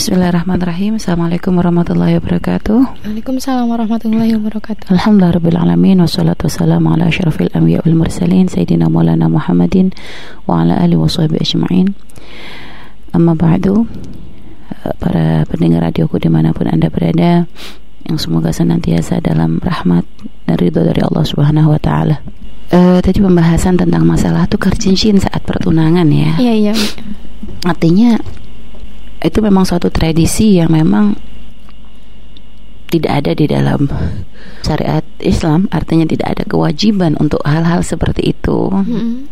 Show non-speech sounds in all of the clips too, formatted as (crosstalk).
Bismillahirrahmanirrahim. Assalamualaikum warahmatullahi wabarakatuh. Waalaikumsalam warahmatullahi wabarakatuh. Alhamdulillahirrabbilalamin Wassalatu wassalamu ala ashrafil anbiya wal mursalin Sayyidina maulana Muhammadin Wa ala alihi wa sahbihi ajma'in. Amma ba'du. Para pendengar radioku di mana pun anda berada Yang semoga senantiasa dalam rahmat dan ridho dari Allah subhanahu wa ta'ala. Uh, Tadi pembahasan tentang masalah tukar cincin saat pertunangan ya. Iya, iya Artinya itu memang suatu tradisi yang memang tidak ada di dalam syariat Islam artinya tidak ada kewajiban untuk hal-hal seperti itu hmm.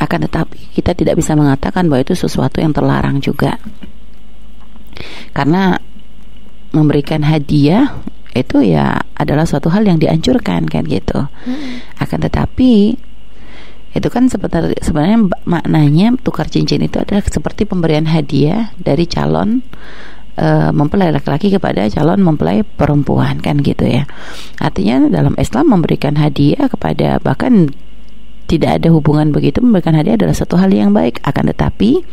akan tetapi kita tidak bisa mengatakan bahwa itu sesuatu yang terlarang juga karena memberikan hadiah itu ya adalah suatu hal yang dianjurkan kan gitu hmm. akan tetapi itu kan sebenarnya sebenarnya maknanya tukar cincin itu adalah seperti pemberian hadiah dari calon uh, mempelai laki-laki kepada calon mempelai perempuan kan gitu ya. Artinya dalam Islam memberikan hadiah kepada bahkan tidak ada hubungan begitu memberikan hadiah adalah satu hal yang baik. Akan tetapi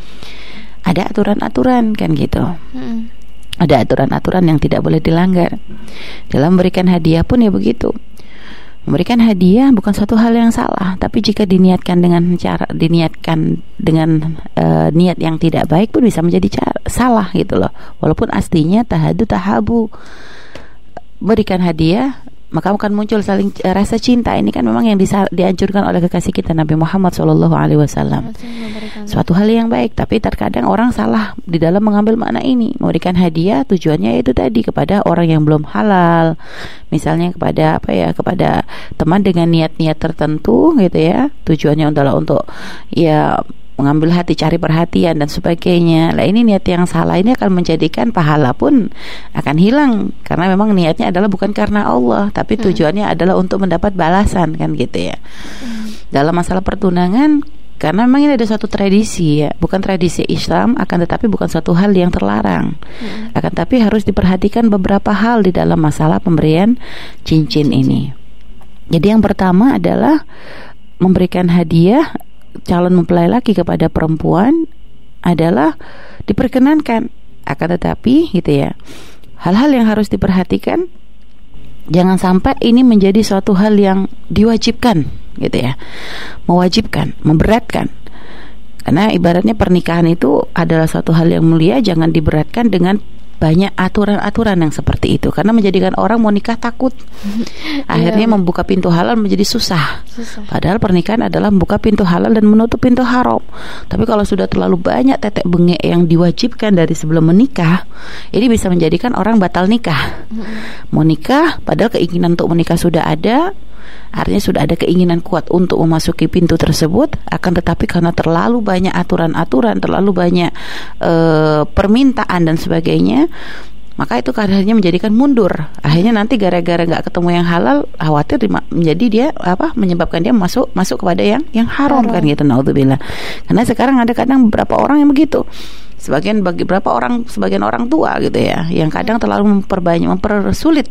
ada aturan-aturan kan gitu. Hmm. ada aturan-aturan yang tidak boleh dilanggar. Dalam memberikan hadiah pun ya begitu Memberikan hadiah bukan suatu hal yang salah, tapi jika diniatkan dengan cara diniatkan dengan uh, niat yang tidak baik pun bisa menjadi cara, salah gitu loh. Walaupun aslinya tahadu tahabu. Berikan hadiah maka akan muncul saling uh, rasa cinta. Ini kan memang yang dianjurkan oleh kekasih kita Nabi Muhammad Shallallahu Alaihi Wasallam. Suatu hal yang baik. Tapi terkadang orang salah di dalam mengambil makna ini. Memberikan hadiah tujuannya itu tadi kepada orang yang belum halal. Misalnya kepada apa ya kepada teman dengan niat-niat tertentu gitu ya. Tujuannya adalah untuk ya mengambil hati, cari perhatian dan sebagainya. Lah ini niat yang salah ini akan menjadikan pahala pun akan hilang karena memang niatnya adalah bukan karena Allah, tapi hmm. tujuannya hmm. adalah untuk mendapat balasan kan gitu ya. Hmm. Dalam masalah pertunangan karena memang ini ada suatu tradisi ya, bukan tradisi Islam, akan tetapi bukan suatu hal yang terlarang. Hmm. Akan tapi harus diperhatikan beberapa hal di dalam masalah pemberian cincin, cincin. ini. Jadi yang pertama adalah memberikan hadiah calon mempelai laki kepada perempuan adalah diperkenankan. Akan tetapi gitu ya hal-hal yang harus diperhatikan jangan sampai ini menjadi suatu hal yang diwajibkan gitu ya mewajibkan memberatkan. Karena ibaratnya pernikahan itu adalah suatu hal yang mulia jangan diberatkan dengan banyak aturan-aturan yang seperti itu. Karena menjadikan orang mau nikah takut. (laughs) Akhirnya yeah. membuka pintu halal menjadi susah. susah. Padahal pernikahan adalah membuka pintu halal dan menutup pintu haram. Tapi kalau sudah terlalu banyak tetek bengek yang diwajibkan dari sebelum menikah ini bisa menjadikan orang batal nikah. Mau nikah padahal keinginan untuk menikah sudah ada Artinya sudah ada keinginan kuat untuk memasuki pintu tersebut, akan tetapi karena terlalu banyak aturan-aturan, terlalu banyak e, permintaan dan sebagainya, maka itu kadarnya menjadikan mundur. Akhirnya nanti gara-gara nggak ketemu yang halal, khawatir menjadi dia apa menyebabkan dia masuk masuk kepada yang yang haram, haram. kan gitu. Naudzubillah. Karena sekarang ada kadang beberapa orang yang begitu sebagian bagi beberapa orang sebagian orang tua gitu ya yang kadang terlalu memperbanyak mempersulit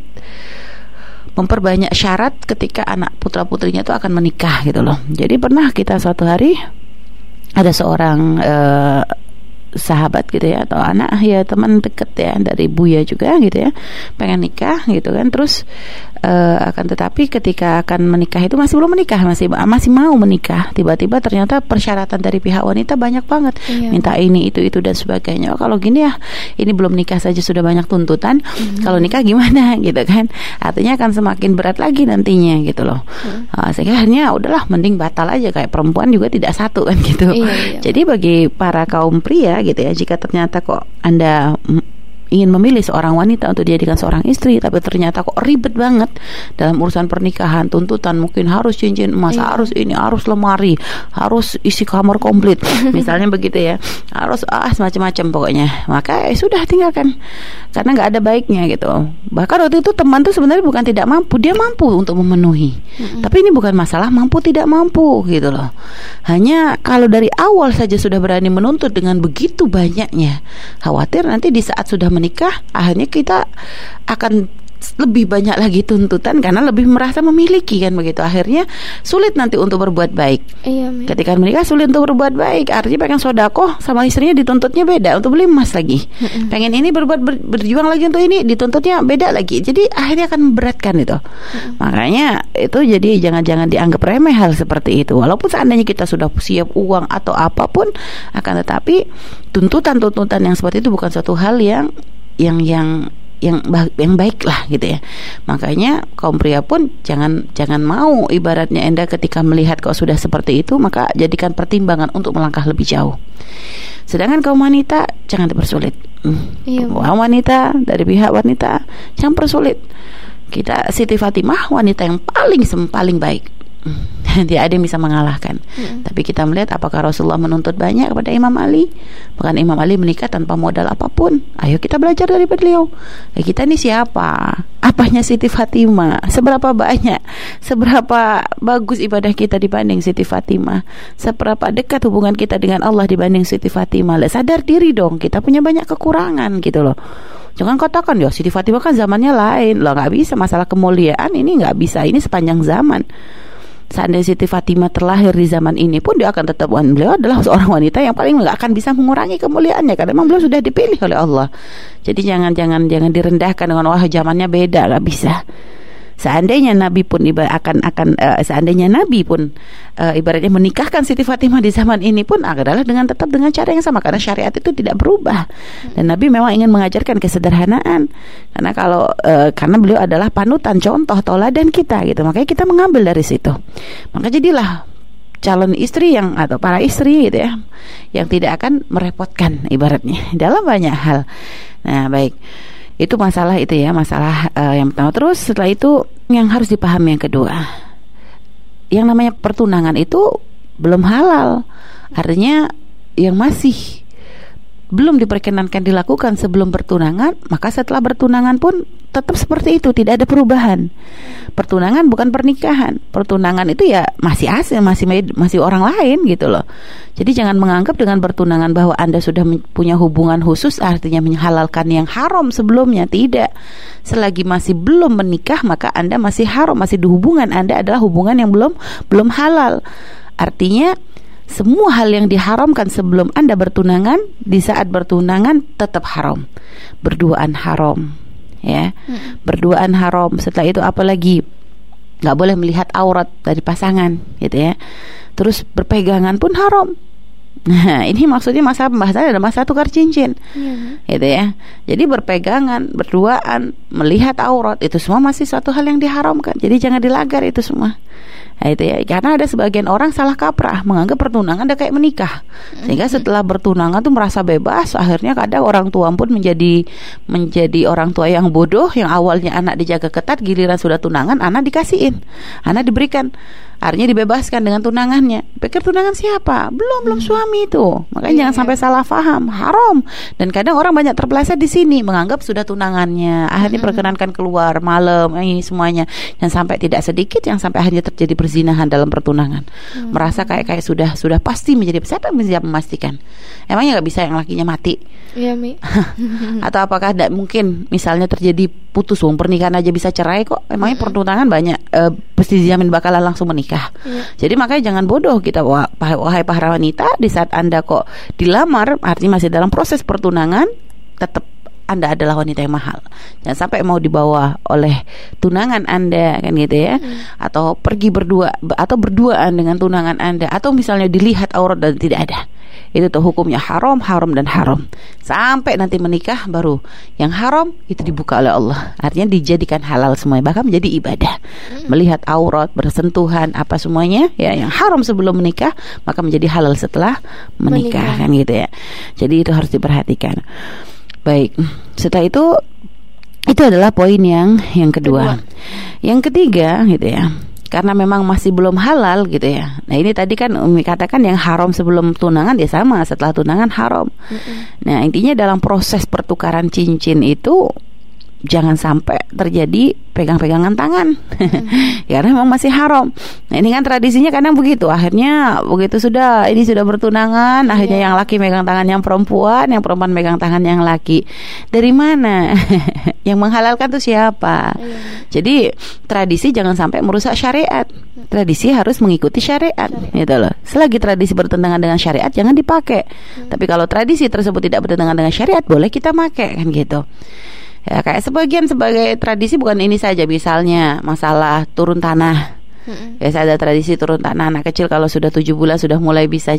memperbanyak syarat ketika anak putra putrinya itu akan menikah gitu loh. Jadi pernah kita suatu hari ada seorang uh, sahabat gitu ya atau anak ya teman deket ya dari Buya juga gitu ya pengen nikah gitu kan terus uh, akan tetapi ketika akan menikah itu masih belum menikah masih masih mau menikah tiba-tiba ternyata persyaratan dari pihak wanita banyak banget iya. minta ini itu itu dan sebagainya oh, kalau gini ya ini belum nikah saja sudah banyak tuntutan mm-hmm. kalau nikah gimana (laughs) gitu kan artinya akan semakin berat lagi nantinya gitu loh mm. uh, sehingga akhirnya udahlah mending batal aja kayak perempuan juga tidak satu kan gitu iya, iya. jadi bagi para kaum pria gitu ya jika ternyata kok anda ingin memilih seorang wanita untuk dijadikan seorang istri tapi ternyata kok ribet banget. Dalam urusan pernikahan tuntutan mungkin harus cincin emas iya. harus ini harus lemari harus isi kamar komplit. (laughs) Misalnya begitu ya. Harus ah semacam-macam pokoknya. Maka ya sudah tinggalkan. Karena nggak ada baiknya gitu. Bahkan waktu itu teman tuh sebenarnya bukan tidak mampu. Dia mampu untuk memenuhi. Mm-hmm. tapi ini bukan masalah mampu tidak mampu gitu loh. Hanya kalau dari awal saja sudah berani menuntut dengan begitu banyaknya khawatir nanti di saat sudah menikah akhirnya kita akan lebih banyak lagi tuntutan karena lebih merasa memiliki kan begitu. Akhirnya sulit nanti untuk berbuat baik. Iya, ketika menikah sulit untuk berbuat baik artinya pengen sodako sama istrinya dituntutnya beda untuk beli emas lagi. Mm-hmm. pengen ini berbuat ber, berjuang lagi untuk ini dituntutnya beda lagi. Jadi akhirnya akan memberatkan itu. Mm-hmm. makanya itu jadi jangan-jangan dianggap remeh hal seperti itu. Walaupun seandainya kita sudah siap uang atau apa pun akan tetapi tuntutan-tuntutan yang seperti itu bukan suatu hal yang yang yang yang yang baik lah gitu ya. Makanya kaum pria pun jangan jangan mau ibaratnya Anda ketika melihat kok sudah seperti itu maka jadikan pertimbangan untuk melangkah lebih jauh. Sedangkan kaum wanita jangan dipersulit. Hmm. Iya, wanita dari pihak wanita jangan persulit. Kita Siti Fatimah wanita yang paling paling baik (laughs) tidak ada yang bisa mengalahkan. Hmm. Tapi kita melihat apakah Rasulullah menuntut banyak kepada Imam Ali? Bahkan Imam Ali menikah tanpa modal apa pun. Ayo kita belajar dari beliau. Ya, kita ini siapa? Apanya Siti Fatimah? Seberapa banyak? Seberapa bagus ibadah kita dibanding Siti Fatimah? Seberapa dekat hubungan kita dengan Allah dibanding Siti Fatimah? Lah, sadar diri dong, kita punya banyak kekurangan gitu loh. Jangan katakan ya Siti Fatimah kan zamannya lain Loh nggak bisa masalah kemuliaan ini nggak bisa Ini sepanjang zaman seandainya Siti Fatimah terlahir di zaman ini pun dia akan tetap beliau adalah seorang wanita yang paling nggak akan bisa mengurangi kemuliaannya karena memang beliau sudah dipilih oleh Allah. Jadi jangan jangan jangan direndahkan dengan wah zamannya beda nggak bisa seandainya Nabi pun ibarat akan akan uh, seandainya Nabi pun uh, ibaratnya menikahkan Siti Fatimah di zaman ini pun adalah dengan tetap dengan cara yang sama. Karena syariat itu tidak berubah. Dan Nabi memang ingin mengajarkan kesederhanaan. Karena kalau uh, karena beliau adalah panutan contoh toladan kita gitu. Makanya kita mengambil dari situ. Maka jadilah calon istri yang atau para istri gitu ya yang tidak akan merepotkan ibaratnya. (laughs) Dalam banyak hal. Nah baik itu masalah itu ya, masalah uh, yang pertama. Terus setelah itu yang harus dipahami yang kedua. Yang namanya pertunangan itu belum halal. Artinya yang masih belum diperkenankan dilakukan sebelum bertunangan, maka setelah bertunangan pun tetap seperti itu, tidak ada perubahan. Pertunangan bukan pernikahan. Pertunangan itu ya masih asing, masih masih orang lain gitu loh. Jadi jangan menganggap dengan bertunangan bahwa Anda sudah punya hubungan khusus artinya menghalalkan yang haram sebelumnya, tidak. Selagi masih belum menikah, maka Anda masih haram, masih di hubungan Anda adalah hubungan yang belum belum halal. Artinya semua hal yang diharamkan sebelum Anda bertunangan di saat bertunangan tetap haram. Berduaan haram, ya. Hmm. Berduaan haram. Setelah itu apalagi nggak boleh melihat aurat dari pasangan, gitu ya. Terus berpegangan pun haram. Nah, ini maksudnya masa pembahasannya ada masa tukar cincin, yeah. gitu ya. Jadi berpegangan, berduaan, melihat aurat itu semua masih satu hal yang diharamkan. Jadi jangan dilagar itu semua. Nah, itu ya. Karena ada sebagian orang salah kaprah menganggap pertunangan udah kayak menikah. Sehingga setelah bertunangan tuh merasa bebas, akhirnya kadang orang tua pun menjadi menjadi orang tua yang bodoh yang awalnya anak dijaga ketat, giliran sudah tunangan anak dikasihin. Anak diberikan Artinya dibebaskan dengan tunangannya. Pikir tunangan siapa? Belum, belum hmm. suami itu. Makanya yeah. jangan sampai salah paham, haram. Dan kadang orang banyak terpeleset di sini menganggap sudah tunangannya. Akhirnya hmm. perkenankan keluar malam, ini semuanya. Yang sampai tidak sedikit yang sampai akhirnya terjadi perzinahan dalam pertunangan. Hmm. Merasa kayak kayak sudah sudah pasti menjadi siapa yang bisa memastikan? Emangnya nggak bisa yang lakinya mati? Iya, Mi. (laughs) Atau apakah tidak mungkin misalnya terjadi putus wong pernikahan aja bisa cerai kok? Emangnya hmm. pertunangan banyak uh, pasti dijamin bakalan langsung menikah menikah. Ya. Jadi makanya jangan bodoh kita wahai para wanita di saat Anda kok dilamar artinya masih dalam proses pertunangan tetap anda adalah wanita yang mahal. Jangan sampai mau dibawa oleh tunangan Anda kan gitu ya. Hmm. Atau pergi berdua atau berduaan dengan tunangan Anda atau misalnya dilihat aurat dan tidak ada itu tuh hukumnya haram, haram dan haram. Sampai nanti menikah baru yang haram itu dibuka oleh Allah. Artinya dijadikan halal semuanya, bahkan menjadi ibadah. Hmm. Melihat aurat, bersentuhan, apa semuanya ya yang haram sebelum menikah maka menjadi halal setelah menikah, menikah. kan gitu ya. Jadi itu harus diperhatikan. Baik, setelah itu itu adalah poin yang yang kedua. kedua. Yang ketiga gitu ya karena memang masih belum halal gitu ya. Nah ini tadi kan Umi katakan yang haram sebelum tunangan ya sama setelah tunangan haram. Mm -hmm. Nah intinya dalam proses pertukaran cincin itu jangan sampai terjadi pegang-pegangan tangan hmm. (laughs) karena memang masih haram. Nah ini kan tradisinya kadang begitu. Akhirnya begitu sudah ini sudah bertunangan, yeah. akhirnya yang laki megang tangan yang perempuan, yang perempuan megang tangan yang laki. Dari mana? (laughs) yang menghalalkan tuh siapa? Yeah. Jadi tradisi jangan sampai merusak syariat. Hmm. Tradisi harus mengikuti syariat, syariat. gitu loh. Selagi tradisi bertentangan dengan syariat jangan dipakai. Hmm. Tapi kalau tradisi tersebut tidak bertentangan dengan syariat boleh kita pakai kan gitu. Ya kayak sebagian sebagai tradisi bukan ini saja misalnya masalah turun tanah. Mm-hmm. Ya ada tradisi turun tanah anak kecil kalau sudah tujuh bulan sudah mulai bisa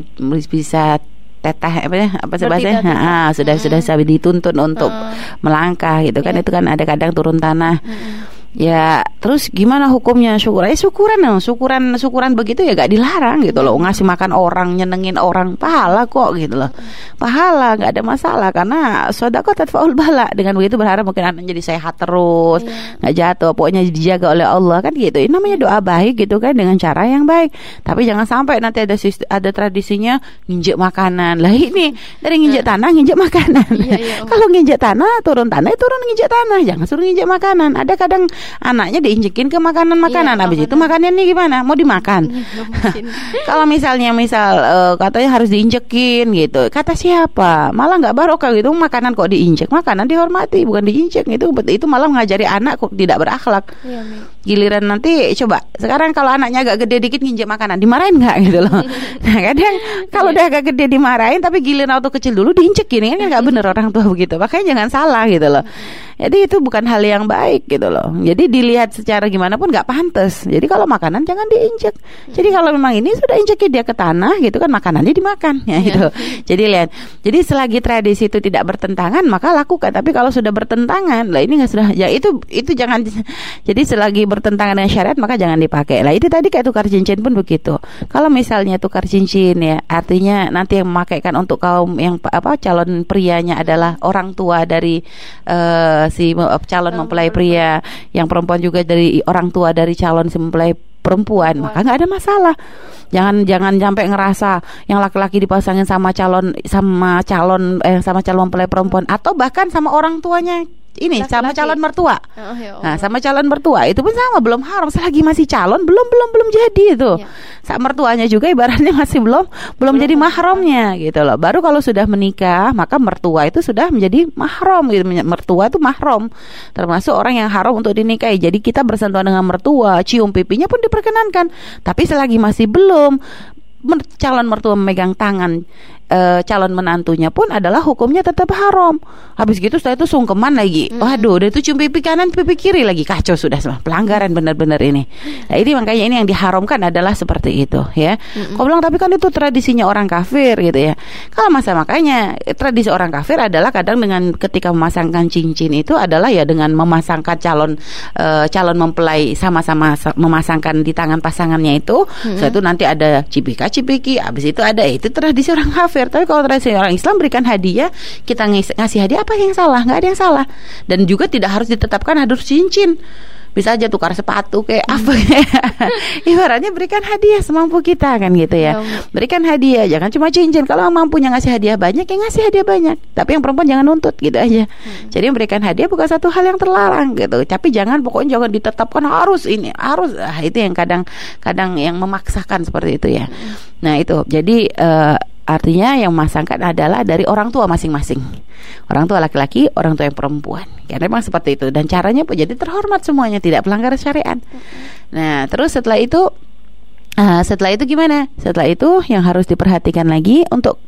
bisa teteh apa ya apa sebahasanya ah, sudah hmm. sudah bisa dituntun untuk hmm. melangkah gitu kan yeah. itu kan ada kadang turun tanah hmm. Ya, terus gimana hukumnya syukur? Eh syukuran dong, syukuran syukuran begitu ya gak dilarang gitu loh. Ngasih makan orang, nyenengin orang, pahala kok gitu loh. Pahala nggak ada masalah karena sodako tetfaul bala. Dengan begitu berharap mungkin anak jadi sehat terus, iya. nggak yeah. jatuh, pokoknya dijaga oleh Allah kan gitu. Ini namanya doa baik gitu kan dengan cara yang baik. Tapi jangan sampai nanti ada ada tradisinya nginjek makanan. Lah ini dari nginjek iya. tanah nginjek makanan. Yeah, (laughs) yeah, Kalau nginjek tanah turun tanah turun nginjek tanah, jangan suruh nginjek makanan. Ada kadang anaknya diinjekin ke makanan-makanan. Iya, Habis makanan. itu makannya nih gimana? Mau dimakan? Iya, (laughs) Kalau misalnya misal uh, katanya harus diinjekin gitu. Kata siapa? Malah nggak barokah gitu makanan kok diinjek. Makanan dihormati bukan diinjek itu itu malah mengajari anak kok tidak berakhlak. Iya, Giliran nanti coba sekarang kalau anaknya agak gede dikit nginjek makanan dimarahin nggak (laughs) gitu loh. nah kadang kalau iya. udah agak gede dimarahin tapi giliran waktu kecil dulu diinjekin ini kan nggak bener (laughs) orang tua begitu. Makanya jangan salah gitu loh. Jadi itu bukan hal yang baik gitu loh. Jadi dilihat secara gimana pun nggak pantas. Jadi kalau makanan jangan diinjek. Jadi kalau memang ini sudah injekin dia ke tanah gitu kan makanannya dimakan ya gitu. Jadi lihat. Jadi selagi tradisi itu tidak bertentangan maka lakukan. Tapi kalau sudah bertentangan, lah ini nggak sudah ya itu itu jangan. Jadi selagi bertentangan dengan syariat maka jangan dipakai. Lah itu tadi kayak tukar cincin pun begitu. Kalau misalnya tukar cincin ya artinya nanti yang memakaikan untuk kaum yang apa calon prianya adalah orang tua dari uh, si calon mempelai pria, yang perempuan juga dari orang tua dari calon si mempelai perempuan, maka nggak ada masalah. Jangan jangan sampai ngerasa yang laki-laki dipasangin sama calon sama calon eh sama calon mempelai perempuan. Atau bahkan sama orang tuanya ini Laki -laki. sama calon mertua. Oh, ya Nah, sama calon mertua itu pun sama belum haram selagi masih calon belum belum belum jadi itu. Ya. Sama mertuanya juga ibaratnya masih belum belum, belum jadi mahramnya gitu loh. Baru kalau sudah menikah maka mertua itu sudah menjadi mahram gitu. Mertua itu mahram. Termasuk orang yang haram untuk dinikahi. Jadi kita bersentuhan dengan mertua, cium pipinya pun diperkenankan. Tapi selagi masih belum calon mertua memegang tangan e, calon menantunya pun adalah hukumnya tetap haram. Habis gitu setelah itu sungkeman lagi. Mm. Waduh, udah itu cium pipi kanan, pipi kiri lagi kacau sudah semua. Pelanggaran benar-benar ini. Nah, ini makanya ini yang diharamkan adalah seperti itu ya. Mm -mm. Kau bilang tapi kan itu tradisinya orang kafir gitu ya. Kalau masa makanya tradisi orang kafir adalah kadang dengan ketika memasangkan cincin itu adalah ya dengan memasangkan calon e, calon mempelai sama-sama memasangkan di tangan pasangannya itu. Mm -hmm. Setelah itu nanti ada cipika cipiki, habis itu ada itu tradisi orang kafir kafir. Tapi kalau tradisi orang Islam berikan hadiah, kita ngasih hadiah apa yang salah? Nggak ada yang salah. Dan juga tidak harus ditetapkan harus cincin bisa aja tukar sepatu kayak hmm. apa (laughs) ibaratnya berikan hadiah semampu kita kan gitu ya, ya berikan hadiah jangan cuma cincin kalau mampunya ngasih hadiah banyak ya ngasih hadiah banyak tapi yang perempuan jangan nuntut gitu aja hmm. jadi memberikan hadiah bukan satu hal yang terlarang gitu tapi jangan pokoknya jangan ditetapkan harus ini harus ah, itu yang kadang kadang yang memaksakan seperti itu ya hmm. nah itu jadi uh, Artinya yang memasangkan adalah dari orang tua masing-masing. Orang tua laki-laki, orang tua yang perempuan. Ya memang seperti itu dan caranya pun jadi terhormat semuanya, tidak pelanggar syariat. Nah, terus setelah itu uh, setelah itu gimana? Setelah itu yang harus diperhatikan lagi untuk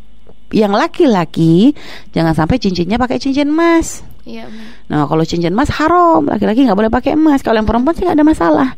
yang laki-laki jangan sampai cincinnya pakai cincin emas. Iya. Nah, kalau cincin emas haram, laki-laki nggak boleh pakai emas. Kalau yang perempuan sih nggak ada masalah.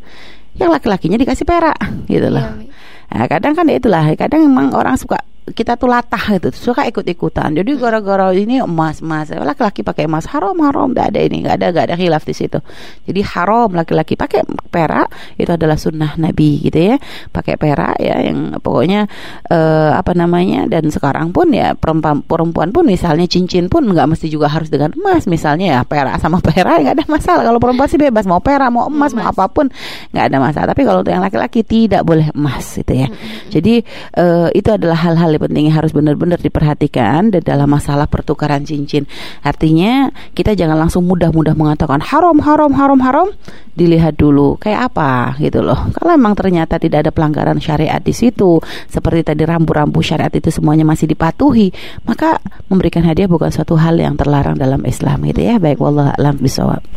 Yang laki-lakinya dikasih perak, gitu loh. Iya, Nah, kadang kan ya itulah, kadang memang orang suka kita tuh latah gitu suka ikut-ikutan. Jadi hmm. gara-gara ini emas emas laki-laki pakai emas haram haram tidak ada ini nggak ada nggak ada khilaf di situ. Jadi haram laki-laki pakai perak itu adalah sunnah nabi gitu ya. Pakai perak ya yang pokoknya uh, apa namanya dan sekarang pun ya perempuan perempuan pun misalnya cincin pun nggak mesti juga harus dengan emas. Misalnya ya perak sama perak nggak ada masalah. Kalau perempuan sih bebas mau perak mau emas, emas. mau apa pun nggak ada masalah. Tapi kalau untuk yang laki-laki tidak boleh emas gitu ya. Hmm. jadi uh, itu adalah hal-hal pentingnya harus benar-benar diperhatikan dalam masalah pertukaran cincin. Artinya kita jangan langsung mudah-mudah mengatakan haram, haram, haram, haram. Dilihat dulu kayak apa gitu loh. Kalau memang ternyata tidak ada pelanggaran syariat di situ, seperti tadi rambu-rambu syariat itu semuanya masih dipatuhi, maka memberikan hadiah bukan suatu hal yang terlarang dalam Islam gitu ya. Baik wallah alam bisawab.